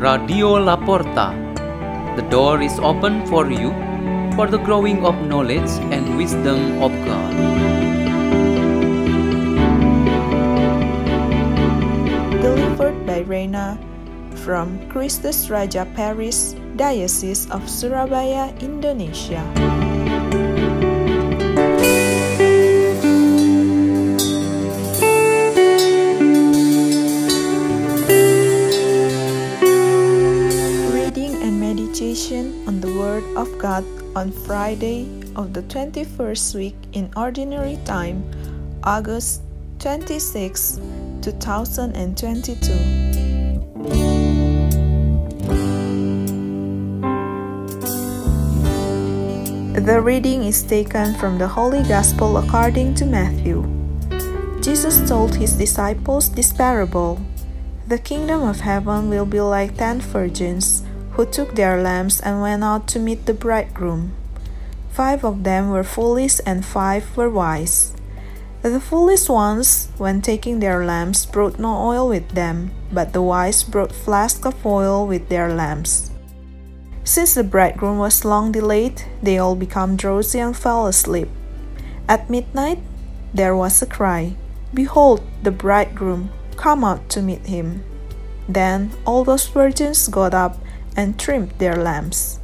Radio La Porta. The door is open for you for the growing of knowledge and wisdom of God. Delivered by Reina from Christus Raja Paris, Diocese of Surabaya, Indonesia. Meditation on the Word of God on Friday of the 21st week in Ordinary Time, August 26, 2022. The reading is taken from the Holy Gospel according to Matthew. Jesus told his disciples this parable The kingdom of heaven will be like ten virgins who took their lamps and went out to meet the bridegroom. Five of them were foolish and five were wise. The foolish ones, when taking their lamps, brought no oil with them, but the wise brought flasks of oil with their lamps. Since the bridegroom was long delayed, they all became drowsy and fell asleep. At midnight, there was a cry Behold, the bridegroom, come out to meet him. Then all those virgins got up and trimmed their lamps.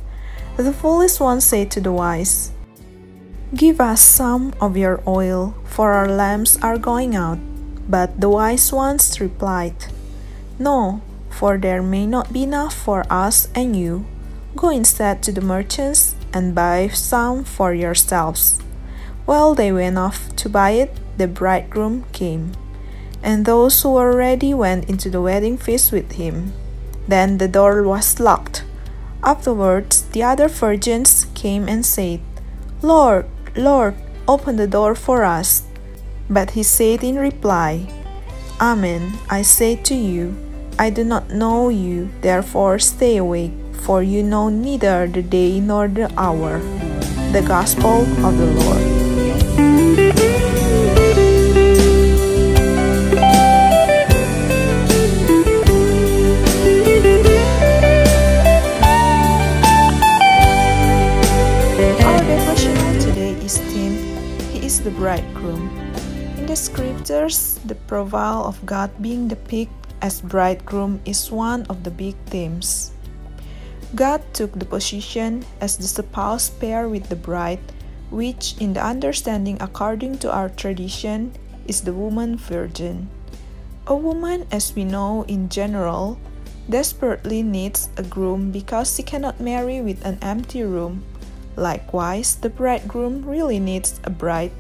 The foolish one said to the wise, Give us some of your oil, for our lamps are going out. But the wise ones replied, No, for there may not be enough for us and you. Go instead to the merchants and buy some for yourselves. While they went off to buy it, the bridegroom came. And those who were ready went into the wedding feast with him. Then the door was locked. Afterwards, the other virgins came and said, Lord, Lord, open the door for us. But he said in reply, Amen, I say to you, I do not know you, therefore stay awake, for you know neither the day nor the hour. The Gospel of the Lord. Scriptures, the profile of God being depicted as bridegroom is one of the big themes. God took the position as the spouse pair with the bride, which, in the understanding according to our tradition, is the woman virgin. A woman, as we know in general, desperately needs a groom because she cannot marry with an empty room. Likewise, the bridegroom really needs a bride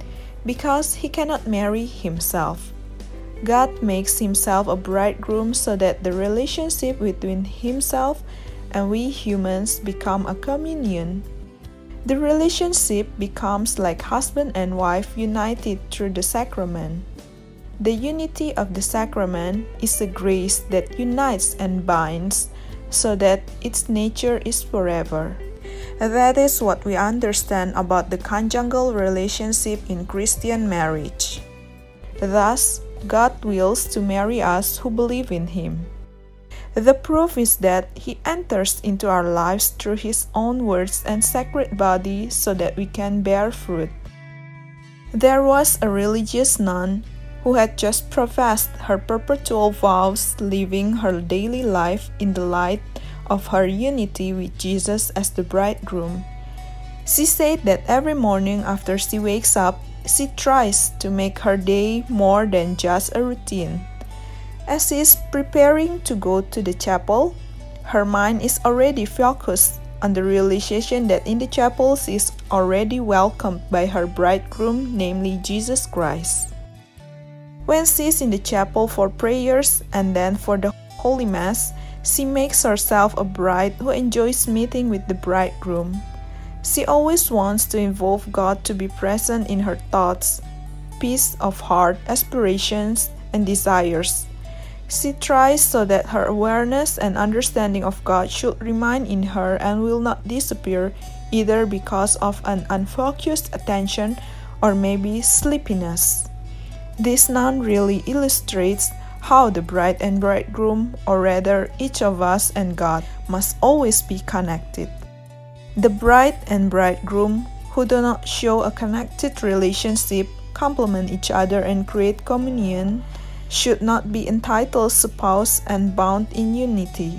because he cannot marry himself. God makes himself a bridegroom so that the relationship between himself and we humans become a communion. The relationship becomes like husband and wife united through the sacrament. The unity of the sacrament is a grace that unites and binds so that its nature is forever. That is what we understand about the conjugal relationship in Christian marriage. Thus, God wills to marry us who believe in Him. The proof is that He enters into our lives through His own words and sacred body so that we can bear fruit. There was a religious nun who had just professed her perpetual vows, living her daily life in the light of her unity with Jesus as the bridegroom. She said that every morning after she wakes up, she tries to make her day more than just a routine. As she is preparing to go to the chapel, her mind is already focused on the realization that in the chapel she is already welcomed by her bridegroom, namely Jesus Christ. When she is in the chapel for prayers and then for the Holy Mass, she makes herself a bride who enjoys meeting with the bridegroom. She always wants to involve God to be present in her thoughts, peace of heart, aspirations, and desires. She tries so that her awareness and understanding of God should remain in her and will not disappear either because of an unfocused attention or maybe sleepiness. This nun really illustrates how the bride and bridegroom, or rather each of us and God, must always be connected. The bride and bridegroom who do not show a connected relationship complement each other and create communion should not be entitled spouse and bound in unity.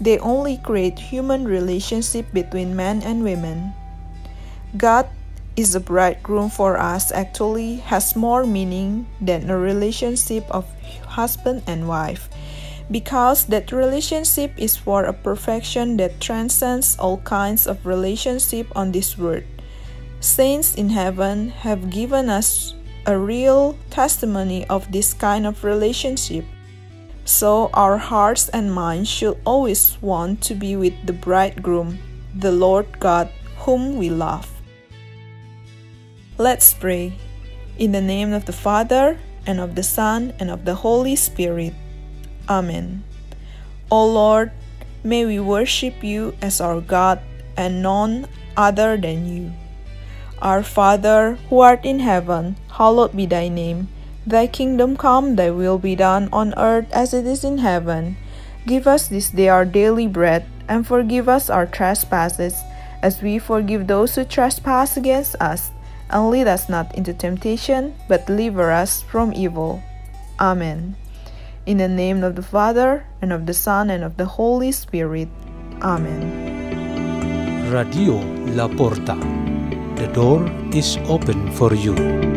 They only create human relationship between men and women. God is a bridegroom for us actually has more meaning than a relationship of husband and wife because that relationship is for a perfection that transcends all kinds of relationship on this world. Saints in heaven have given us a real testimony of this kind of relationship. So our hearts and minds should always want to be with the bridegroom, the Lord God, whom we love. Let's pray. In the name of the Father, and of the Son, and of the Holy Spirit. Amen. O Lord, may we worship you as our God and none other than you. Our Father, who art in heaven, hallowed be thy name. Thy kingdom come, thy will be done on earth as it is in heaven. Give us this day our daily bread, and forgive us our trespasses, as we forgive those who trespass against us and lead us not into temptation, but deliver us from evil. Amen. In the name of the Father, and of the Son, and of the Holy Spirit. Amen. Radio La Porta. The door is open for you.